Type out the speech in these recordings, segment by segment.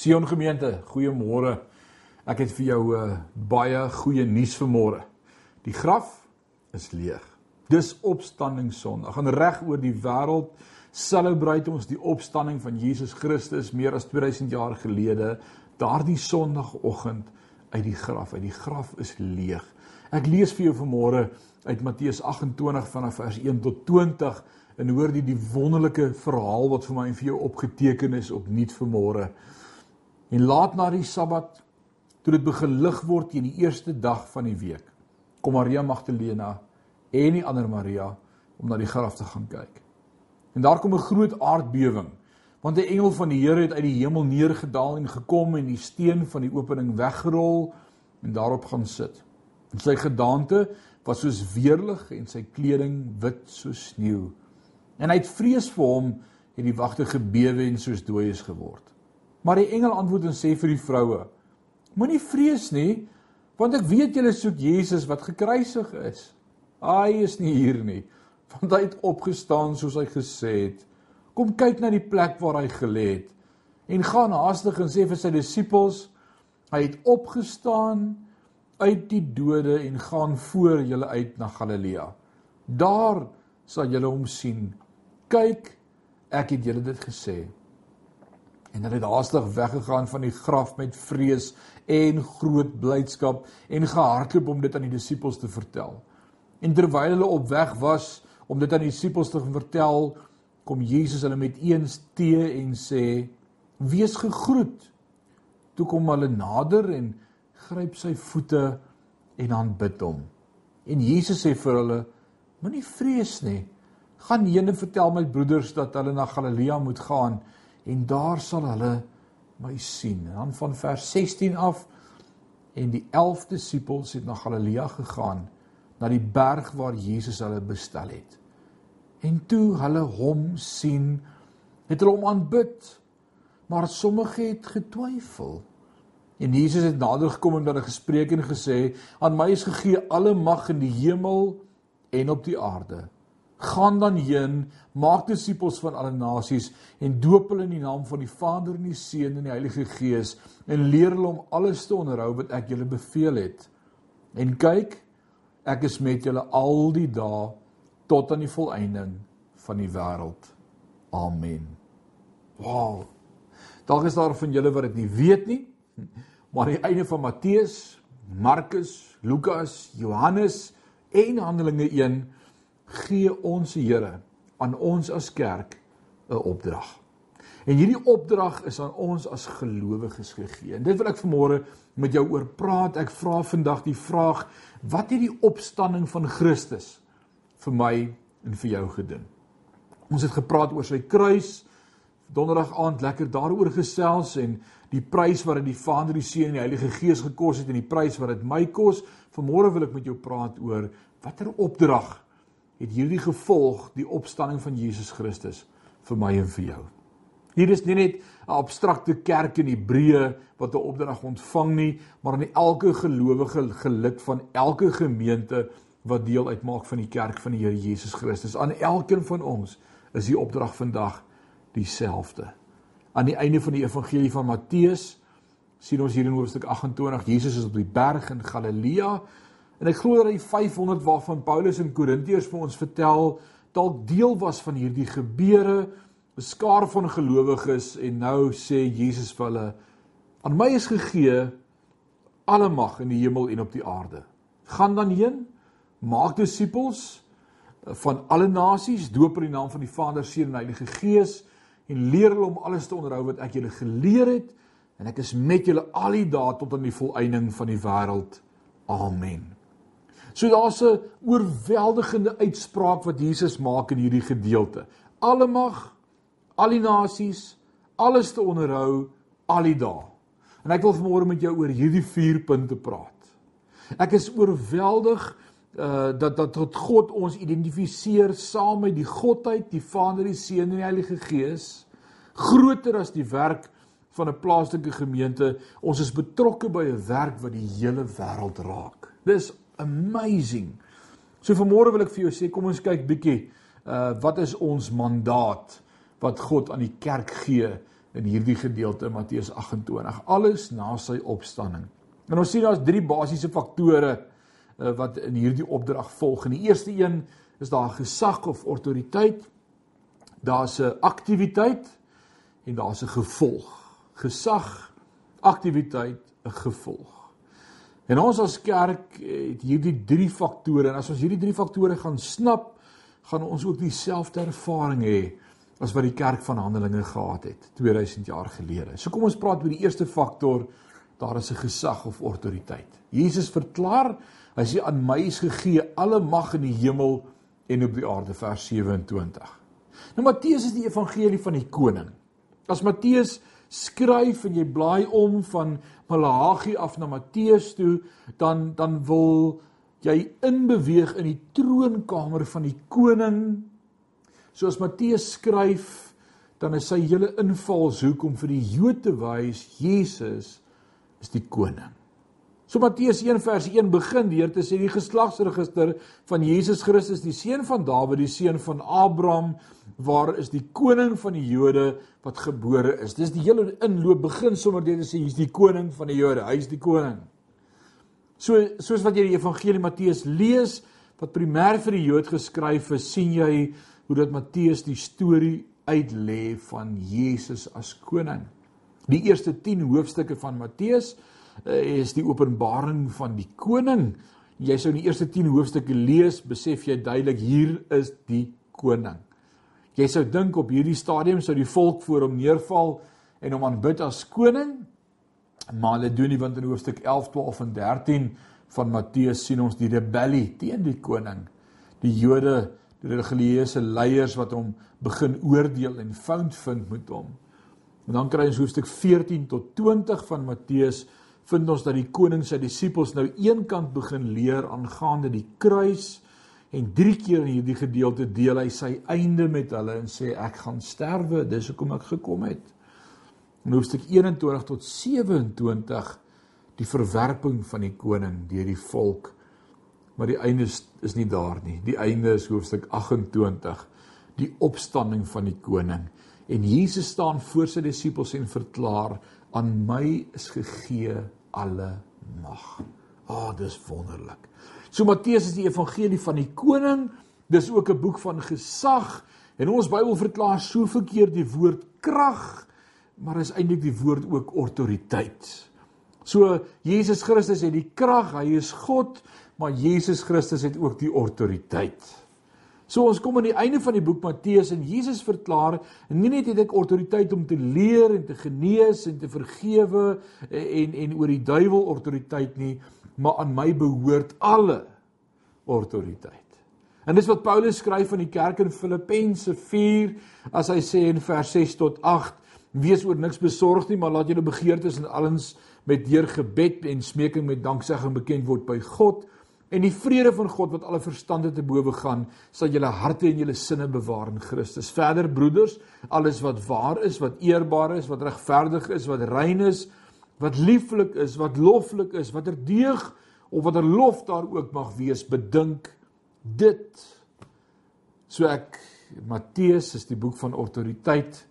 Sion gemeente, goeiemôre. Ek het vir jou 'n uh, baie goeie nuus vanmôre. Die graf is leeg. Dis opstanding Sondag. En reg oor die wêreld selebreit ons die opstanding van Jesus Christus meer as 2000 jaar gelede, daardie Sondagoggend uit die graf. Uit die graf is leeg. Ek lees vir jou vanmôre uit Matteus 28 vanaf vers 1 tot 20 en hoor die die wonderlike verhaal wat vir my en vir jou opgeteken is opnuut vanmôre. En laat na die Sabbat toe dit begin lig word teen die eerste dag van die week, kom Maria Magdalena en die ander Maria om na die graf te gaan kyk. En daar kom 'n groot aardbewing, want 'n engel van die Here het uit die hemel neergedaal en gekom en die steen van die opening weggerol en daarop gaan sit. En sy gedaante was soos weerlig en sy kleding wit soos sneeu. En hy het vrees vir hom en die wagte gebewe en soos dooies geword. Maar die engel antwoord en sê vir die vroue: Moenie vrees nie, want ek weet julle soek Jesus wat gekruisig is. Hy is nie hier nie, want hy het opgestaan soos hy gesê het. Kom kyk na die plek waar hy gelê het en gaan haastig en sê vir sy disippels: Hy het opgestaan uit die dode en gaan voor julle uit na Galilea. Daar sal julle hom sien. Kyk, ek het julle dit gesê. En hulle het haastig weggegaan van die graf met vrees en groot blydskap en gehardloop om dit aan die disippels te vertel. En terwyl hulle op weg was om dit aan die disippels te vertel, kom Jesus hulle met eens tee en sê: "Wees gegroet." Toe kom hulle nader en gryp sy voete en aanbid hom. En Jesus sê vir hulle: "Moenie vrees nie. Gaan heen en vertel my broeders dat hulle na Galilea moet gaan." En daar sal hulle my sien. En dan van vers 16 af en die 11 disippels het na Galilea gegaan, na die berg waar Jesus hulle bestel het. En toe hulle hom sien, het hulle hom aanbid, maar sommige het getwyfel. En Jesus het nader gekom en hulle gespreek en gesê: "Aan my is gegee alle mag in die hemel en op die aarde." Gaan dan heen, maak disippels van alle nasies en doop hulle in die naam van die Vader en die Seun en die Heilige Gees en leer hulle om alles te onderhou wat ek julle beveel het. En kyk, ek is met julle al die dae tot aan die volëinding van die wêreld. Amen. Wow. Dalk is daar van julle wat dit nie weet nie, maar aan die einde van Matteus, Markus, Lukas, Johannes en Handelinge 1 gee ons Here aan ons as kerk 'n opdrag. En hierdie opdrag is aan ons as gelowiges gegee. En dit wil ek vanmôre met jou oor praat. Ek vra vandag die vraag: wat het die opstanding van Christus vir my en vir jou gedoen? Ons het gepraat oor sy kruis. Donderdag aand lekker daaroor gesels en die prys wat dit die Vader, die Seun en die Heilige Gees gekos het en die prys wat dit my kos. Vanmôre wil ek met jou praat oor watter opdrag het hierdie gevolg die opstanding van Jesus Christus vir my en vir jou. Hier is nie net 'n abstrakte kerk in Hebreë wat 'n opdrag ontvang nie, maar aan elke gelowige gelid van elke gemeente wat deel uitmaak van die kerk van die Here Jesus Christus. Aan elkeen van ons is die opdrag vandag dieselfde. Aan die einde van die evangelie van Matteus sien ons hier in hoofstuk 28 Jesus is op die berg in Galilea En ek glo dat die 500 waarvan Paulus in Korintiërs vir ons vertel, dalk deel was van hierdie gebeure, 'n skaar van gelowiges en nou sê Jesus vir hulle: "Aan my is gegee alle mag in die hemel en op die aarde. Gaan dan heen, maak disippels van alle nasies, doop in die naam van die Vader, Seun en Heilige Gees en leer hulle om alles te onderhou wat ek julle geleer het." En ek is met julle al die dae tot aan die volëinding van die wêreld. Amen. So daar's 'n oorweldigende uitspraak wat Jesus maak in hierdie gedeelte. Alle mag, al die nasies, alles te onderhou al die dae. En ek wil vanmôre met jou oor hierdie vier punte praat. Ek is oorweldig uh dat dat tot God ons identifiseer saam met die Godheid, die Vader, die Seun en die Heilige Gees, groter as die werk van 'n plaaslike gemeente. Ons is betrokke by 'n werk wat die hele wêreld raak. Dis amazing. So vanmôre wil ek vir jou sê, kom ons kyk bietjie uh wat is ons mandaat wat God aan die kerk gee in hierdie gedeelte in Matteus 28. Alles na sy opstanding. En ons sien daar's drie basiese faktore uh, wat in hierdie opdrag volg. En die eerste een is daar gesag of autoriteit. Daar's 'n aktiwiteit en daar's 'n gevolg. Gesag, aktiwiteit, 'n gevolg. En ons as kerk het hierdie drie faktore en as ons hierdie drie faktore gaan snap, gaan ons ook dieselfde ervaring hê as wat die kerk van Handelinge gehad het 2000 jaar gelede. So kom ons praat oor die eerste faktor, daar is 'n gesag of autoriteit. Jesus verklaar, hy sê aan my is gegee alle mag in die hemel en op die aarde vers 27. Nou Matteus is die evangelie van die koning. As Matteus skryf en jy blaai om van Malagi af na Matteus toe, dan dan wil jy inbeweeg in die troonkamer van die koning. Soos Matteus skryf, dan is sy hele invalshoek om vir die Jode te wys Jesus is die koning. So Matteus 1 vers 1 begin deur te sê die geslagsregister van Jesus Christus, die seun van Dawid, die seun van Abraham, waar is die koning van die Jode wat gebore is. Dis die hele inloop begin sommer deur te sê hier's die koning van die Jode, hy's die koning. So soos wat jy die evangelie Matteus lees wat primêr vir die Jood geskryf is, sien jy hoe dat Matteus die storie uitlê van Jesus as koning. Die eerste 10 hoofstukke van Matteus uh, is die openbaring van die koning. Jy sou in die eerste 10 hoofstukke lees, besef jy duidelik hier is die koning. Jy sou dink op hierdie stadium sou die volk voor hom neerval en hom aanbid as koning. Maar hulle doen nie want in hoofstuk 11, 12 en 13 van Matteus sien ons die rebellie teen die koning. Die Jode, die religieuse leiers wat hom begin oordeel en fout vind met hom. En dan kry ons hoofstuk 14 tot 20 van Matteus vind ons dat die koning sy disippels nou eenkant begin leer aangaande die kruis En drie keer in hierdie gedeelte deel hy sy einde met hulle en sê ek gaan sterwe, dis hoekom ek gekom het. In hoofstuk 21 tot 27 die verwerping van die koning deur die volk. Maar die einde is, is nie daar nie. Die einde is hoofstuk 28, die opstanding van die koning. En Jesus staan voor sy disippels en verklaar aan my is gegee alle mag. Ah, oh, dis wonderlik. So Matteus is die evangelie van die koning. Dis ook 'n boek van gesag. En ons Bybel verklaar so verkeerd die woord krag, maar is eintlik die woord ook autoriteit. So Jesus Christus het die krag, hy is God, maar Jesus Christus het ook die autoriteit. So ons kom aan die einde van die boek Matteus en Jesus verklaar, nie net het ek autoriteit om te leer en te genees en te vergewe en en oor die duiwel autoriteit nie, maar aan my behoort alle autoriteit. En dis wat Paulus skryf aan die kerk in Filippense 4 as hy sê in vers 6 tot 8: Wees oor niks besorg nie, maar laat julle begeertes en alles met deur gebed en smeking met danksegging bekend word by God. En die vrede van God wat alle verstande te bowe gaan, sal julle harte en julle sinne bewaar in Christus. Verder broeders, alles wat waar is, wat eerbaar is, wat regverdig is, wat rein is, wat lieflik is, wat loflik is, watter deeg of watter lof daar ook mag wees, bedink dit. So ek Matteus is die boek van autoriteit.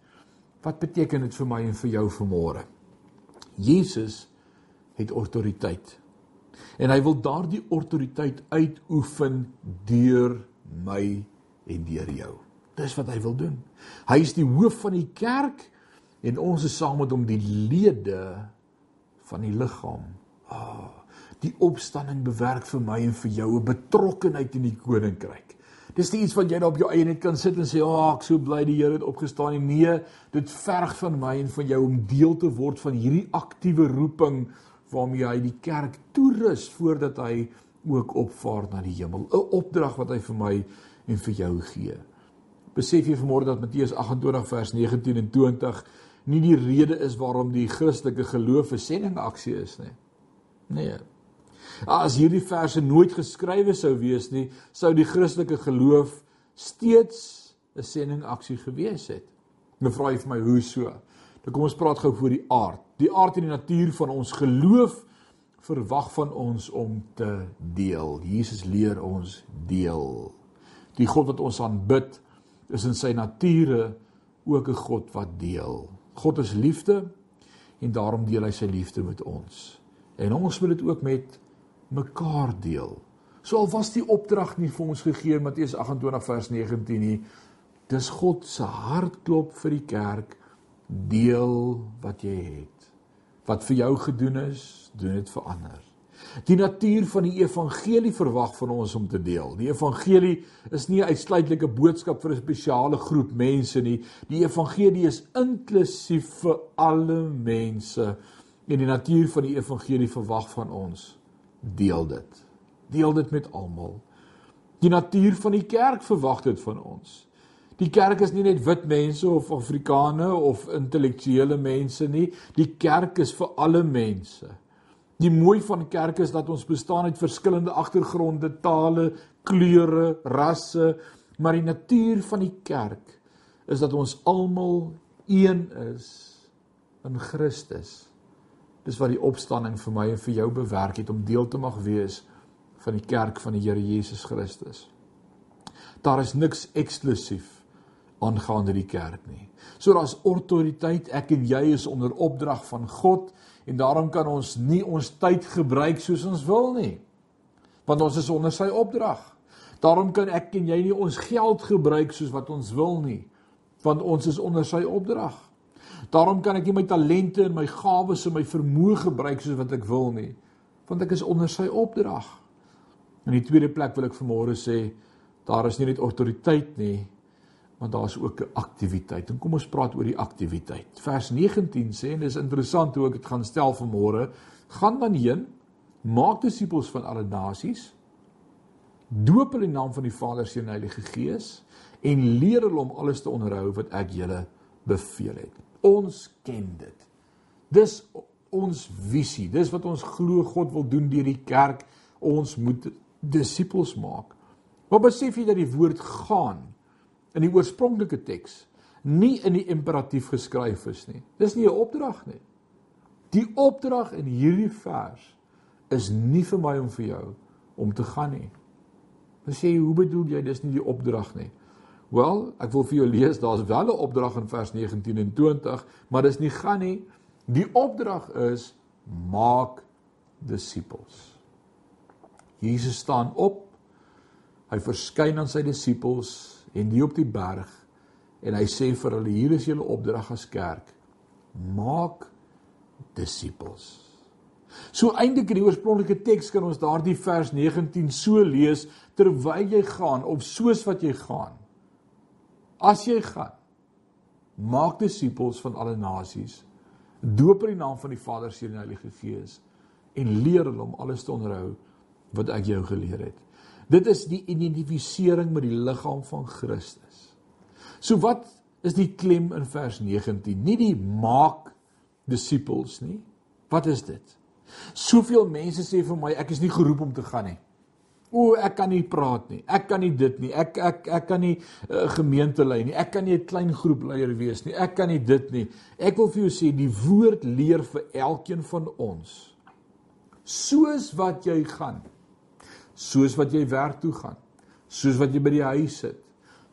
Wat beteken dit vir my en vir jou vanmôre? Jesus het autoriteit. En hy wil daardie autoriteit uitoefen deur my en deur jou. Dis wat hy wil doen. Hy is die hoof van die kerk en ons is saam met hom die lede van die liggaam. Ah, oh, die opstanding bewerk vir my en vir jou 'n betrokkenheid in die koninkryk. Dis nie iets wat jy daar op jou eie net kan sit en sê, "Ag, oh, ek so bly die Here het opgestaan nie." Nee, dit verg van my en van jou om deel te word van hierdie aktiewe roeping waarmee hy die kerk toerus voordat hy ook opvaar na die hemel. 'n Opdrag wat hy vir my en vir jou gee. Besef jy vanmôre dat Matteus 28 vers 19 en 20 nie die rede is waarom die Christelike geloof 'n sendingaksie is nie. Nee. As hierdie verse nooit geskrywe sou wees nie, sou die Christelike geloof steeds 'n sendingaksie gewees het. Nou vra jy vir my hoe so? Dan kom ons praat gou oor die aard. Die aard en die natuur van ons geloof verwag van ons om te deel. Jesus leer ons deel. Die God wat ons aanbid is in sy nature ook 'n God wat deel. God is liefde en daarom deel hy sy liefde met ons. En ons moet dit ook met mekaar deel. So al was die opdrag nie vir ons gegee in Matteus 28 vers 19 nie. Dis God se hartklop vir die kerk. Deel wat jy het. Wat vir jou gedoen is, doen dit vir ander. Die natuur van die evangelie verwag van ons om te deel. Die evangelie is nie 'n boodskap vir 'n spesiale groep mense nie. Die evangelie is inklusief vir alle mense. En die natuur van die evangelie verwag van ons deel dit. Deel dit met almal. Die natuur van die kerk verwag dit van ons. Die kerk is nie net wit mense of Afrikane of intellektuele mense nie. Die kerk is vir alle mense. Die mooi van kerk is dat ons bestaan uit verskillende agtergronde, tale, kleure, rasse, maar die natuur van die kerk is dat ons almal een is in Christus. Dis wat die opstanding vir my en vir jou bewerk het om deel te mag wees van die kerk van die Here Jesus Christus. Daar is niks eksklusief aangaande die kerk nie. So daar's autoriteit, ek en jy is onder opdrag van God en daarom kan ons nie ons tyd gebruik soos ons wil nie. Want ons is onder sy opdrag. Daarom kan ek en jy nie ons geld gebruik soos wat ons wil nie, want ons is onder sy opdrag. Daarom kan ek nie my talente en my gawes en my vermoë gebruik soos wat ek wil nie, want ek is onder sy opdrag. In die tweede plek wil ek vanmôre sê, daar is nie net autoriteit nie, maar daar's ook 'n aktiwiteit. En kom ons praat oor die aktiwiteit. Vers 19 sê en dis interessant hoe ek dit gaan stel vanmôre, gaan dan heen, maak disippels van alle nasies, doop hulle in naam van die Vader, Seun en Heilige Gees en leer hulle om alles te onderhou wat ek julle beveel het. Ons ken dit. Dis ons visie. Dis wat ons glo God wil doen deur die kerk. Ons moet disippels maak. Maar besef jy dat die woord gaan in die oorspronklike teks nie in die imperatief geskryf is nie. Dis nie 'n opdrag nie. Die opdrag in hierdie vers is nie vir my om vir jou om te gaan nie. Dan sê jy, hoe bedoel jy dis nie die opdrag nie? Wel, ek wil vir jou lees, daar's wel 'n opdrag in vers 19 en 20, maar dis nie gaan nie. Die opdrag is maak disippels. Jesus staan op. Hy verskyn aan sy disippels en die op die berg en hy sê vir hulle hier is julle opdrag as kerk. Maak disippels. So eintlik in die oorspronklike teks kan ons daardie vers 19 so lees terwyl jy gaan of soos wat jy gaan. As jy gaan maak disippels van alle nasies doop in die naam van die Vader seun en Heilige Gees en leer hulle om alles te onderhou wat ek jou geleer het Dit is die identifisering met die liggaam van Christus. So wat is die klem in vers 19? Nie die maak disippels nie. Wat is dit? Soveel mense sê vir my ek is nie geroep om te gaan nie. O, ek kan nie praat nie. Ek kan nie dit nie. Ek ek ek kan nie 'n uh, eh, gemeente lei nie. Ek kan nie 'n klein groep leier wees nie. Ek kan nie dit nie. Ek wil vir jou sê die woord leer vir elkeen van ons. Soos wat jy gaan soos wat jy werk toe gaan, soos wat jy by die huis sit,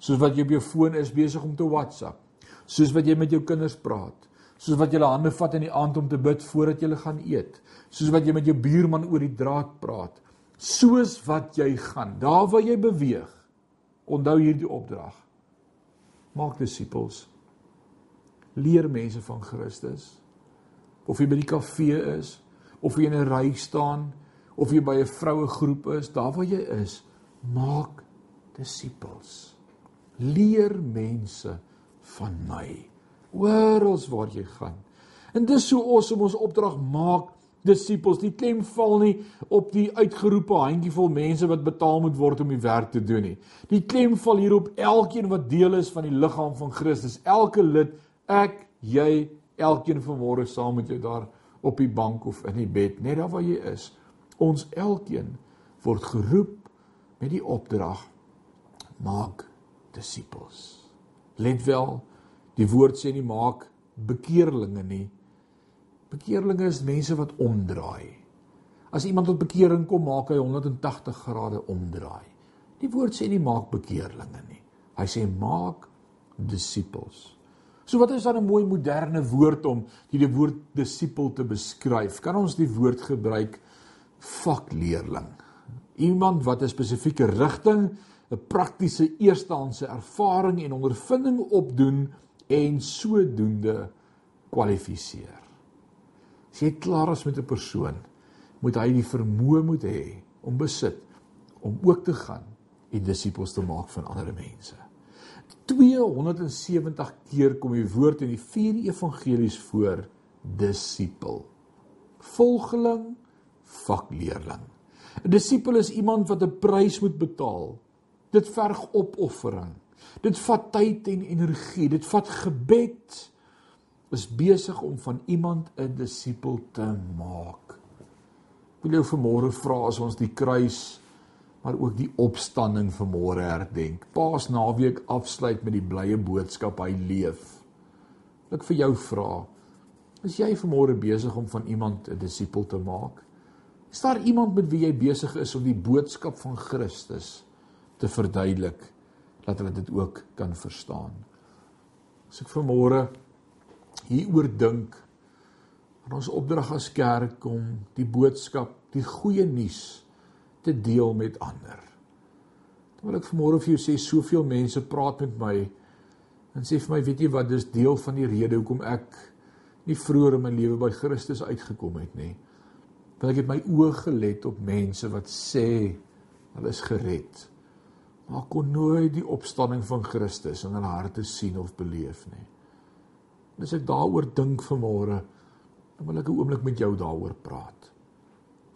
soos wat jy op jou foon is besig om te WhatsApp, soos wat jy met jou kinders praat, soos wat jy hulle hande vat in die aand om te bid voordat jy gaan eet, soos wat jy met jou buurman oor die draad praat, soos wat jy gaan, daar waar jy beweeg. Onthou hierdie opdrag. Maak disippels. Leer mense van Christus. Of jy by die kafee is, of jy in 'n ry staan, of jy by 'n vroue groep is, daar waar jy is, maak disippels. Leer mense van my. Oral waar jy gaan. En dis so awesome ons opdrag maak disippels. Die klem val nie op die uitgeroepe handjievol mense wat betaal moet word om die werk te doen nie. Die klem val hier op elkeen wat deel is van die liggaam van Christus. Elke lid, ek, jy, elkeen vanmôre saam met jou daar op die bank of in die bed, net daar waar jy is. Ons elkeen word geroep met die opdrag maak disippels. Let wel, die woord sê nie maak bekeerlinge nie. Bekeerlinge is mense wat omdraai. As iemand tot bekering kom, maak hy 180 grade omdraai. Die woord sê nie maak bekeerlinge nie. Hy sê maak disippels. So wat is dan 'n mooi moderne woord om die woord disipel te beskryf? Kan ons die woord gebruik vakleerling? Iemand wat 'n spesifieke rigting, 'n praktiese eerstehandse ervaring en ondervinding opdoen en sodoende kwalifiseer. As jy klaar is met 'n persoon, moet hy die vermoë moet hê om besit om ook te gaan en disippels te maak van ander mense. 270 keer kom die woord in die vier evangelies voor disipel. Volgeling, vakleerling. 'n Disipel is iemand wat 'n prys moet betaal. Dit verg opoffering. Dit vat tyd en energie. Dit vat gebed. Is besig om van iemand 'n disipel te maak. Wil jy vanmôre vra as ons die kruis maar ook die opstanding van môre herdenk. Paasnaweek afsluit met die blye boodskap hy leef. Ek vir jou vra, is jy vanmôre besig om van iemand 'n disipel te maak? Is daar iemand met wie jy besig is om die boodskap van Christus te verduidelik dat hulle dit ook kan verstaan? As ek vanmôre hieroor dink, aan ons opdrag as kerk om die boodskap, die goeie nuus te deel met ander. Dan wil ek vanmôre vir jou sê soveel mense praat met my en sê vir my weet jy wat dis deel van die rede hoekom ek nie vroeër in my lewe by Christus uitgekom het nie. Want ek het my oë gelet op mense wat sê hulle is gered. Maar kon nooit die opstanding van Christus in hulle harte sien of beleef nie. En as ek daaroor dink vanmôre, dan wil ek 'n oomblik met jou daaroor praat.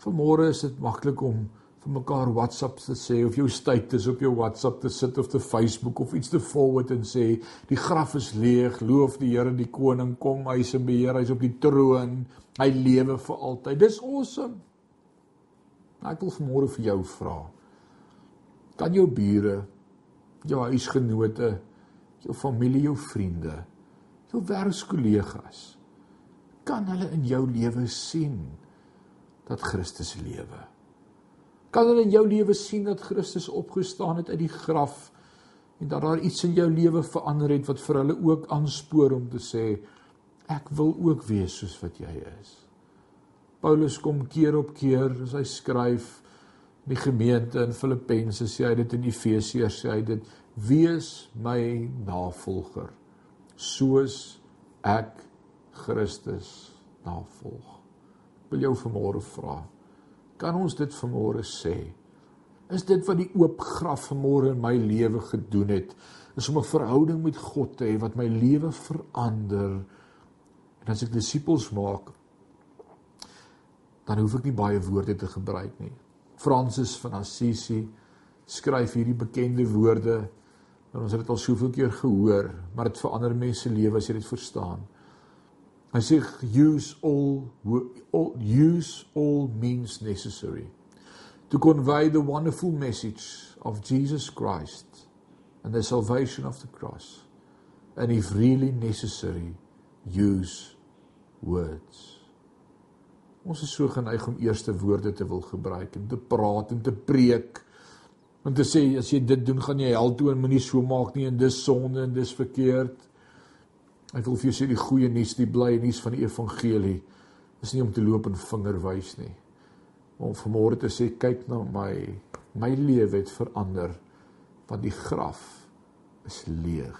Vanmôre is dit maklik om vir mekaar WhatsApp te sê of jou status op jou WhatsApp te sit of te Facebook of iets te forward en sê die graf is leeg, loof die Here, die koning kom, hy is in beheer, hy's op die troon, hy lewe vir altyd. Dis awesome. Nou, ek wil vanmôre vir jou vra. Kan jou bure, jou huisgenote, jou familie, jou vriende, jou werkskollegas kan hulle in jou lewe sien dat Christus lewe? Kan hulle in jou lewe sien dat Christus opgestaan het uit die graf en dat daar iets in jou lewe verander het wat vir hulle ook aanspoor om te sê ek wil ook wees soos wat jy is. Paulus kom keer op keer as hy skryf die gemeente in Filippense sê hy dit in Efesiërs sê hy dit wees my navolger soos ek Christus navolg. Wil jou vanmôre vra Kan ons dit vanmôre sê? Is dit wat die oop graf vanmôre in my lewe gedoen het? Is om 'n verhouding met God te hê wat my lewe verander. En as ek disippels maak, dan hoef ek nie baie woorde te gebruik nie. Francis van Assisi skryf hierdie bekende woorde. En ons het dit al soveel keer gehoor, maar dit verander mense se lewe as jy dit verstaan. Hy sê use all, all use all means necessary to convey the wonderful message of Jesus Christ and the salvation of the cross and if really necessary use words. Ons is so geneig om eerste woorde te wil gebruik en te praat en te preek en te sê as jy dit doen gaan jy hel toe en moenie so maak nie en dis sonde en dis verkeerd. Ek wil vir jou sê die goeie nuus, die blye nuus van die evangelie is nie om te loop en vinger wys nie. Om vanmôre te sê kyk na my, my lewe het verander want die graf is leeg.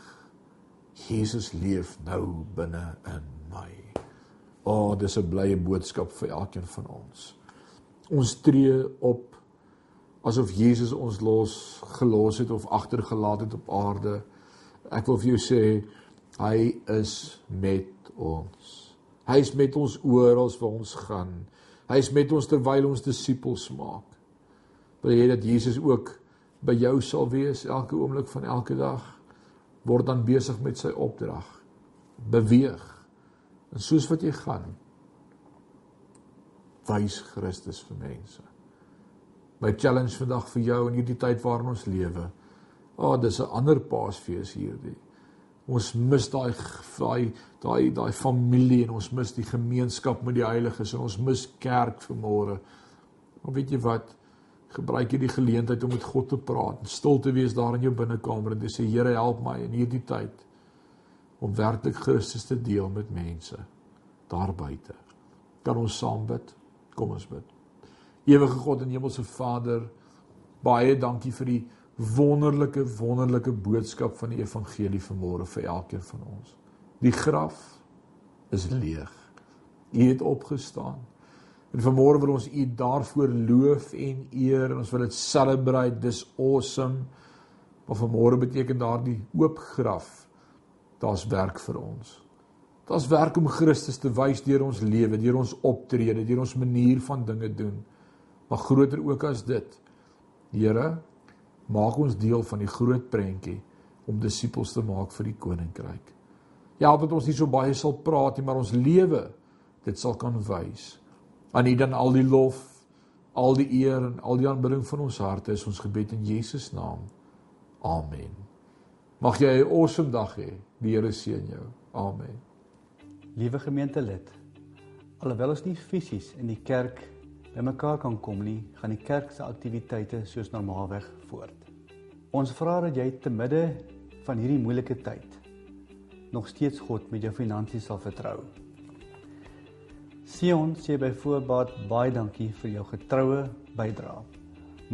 Jesus leef nou binne in my. O, oh, dis 'n blye boodskap vir elkeen van ons. Ons tree op asof Jesus ons los gelos het of agtergelaat het op aarde. Ek wil vir jou sê Hy is met ons. Hy is met ons oral waar ons gaan. Hy is met ons terwyl ons disippels maak. Wil jy dat Jesus ook by jou sal wees elke oomblik van elke dag? Word dan besig met sy opdrag. Beweeg. En soos wat jy gaan, wys Christus vir mense. My challenge vandag vir jou in hierdie tyd waarin ons lewe. Ah, oh, dis 'n ander Paasfees hierdie. Ons mis daai daai daai daai familie en ons mis die gemeenskap met die heiliges en ons mis kerk vanmôre. Maar weet jy wat? Gebruik hierdie geleentheid om met God te praat, stil te wees daar in jou binnekamer en te sê Here help my in hierdie tyd. om werklik Christus te deel met mense daar buite. Kan ons saam bid? Kom ons bid. Ewige God en Hemelse Vader, baie dankie vir die wonderlike wonderlike boodskap van die evangelie vanmôre vir elkeen van ons. Die graf is leeg. U het opgestaan. En vanmôre wil ons U daarvoor loof en eer en ons wil dit celebrate. Dis awesome. Maar vanmôre beteken daardie oop graf daar's werk vir ons. Daar's werk om Christus te wys deur ons lewe, deur ons optrede, deur ons manier van dinge doen. Maar groter ook as dit. Here, maak ons deel van die groot prentjie om disippels te maak vir die koninkryk. Ja, dat ons nie so baie sal praat nie, maar ons lewe dit sal kan wys. Aan U dan al die lof, al die eer en al die aanbidding van ons harte is ons gebed in Jesus naam. Amen. Mag jy 'n awesome dag hê. Die Here seën jou. Amen. Liewe gemeentelid, alhoewel ons nie fisies in die kerk bymekaar kan kom nie, gaan die kerk se aktiwiteite soos normaalweg voort. Ons vra dat jy te midde van hierdie moeilike tyd nog steeds God met jou finansies sal vertrou. Sion sê by voorbaat baie dankie vir jou getroue bydrae.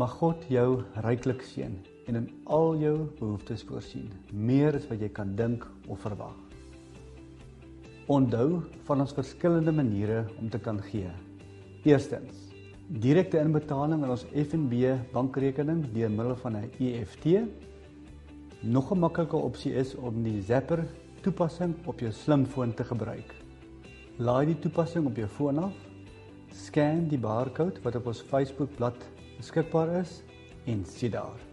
Mag God jou ryklik seën en in al jou behoeftes voorsien, meer as wat jy kan dink of verwag. Onthou van ons verskillende maniere om te kan gee. Eerstens, direkte inbetaling aan ons FNB bankrekening deur middel van 'n EFT. Nog 'n maklike opsie is om die Zapper toepassing op jou slimfoon te gebruik. Laai die toepassing op jou foon af, scan die barcode wat op ons Facebook bladsy beskikbaar is en sien daar.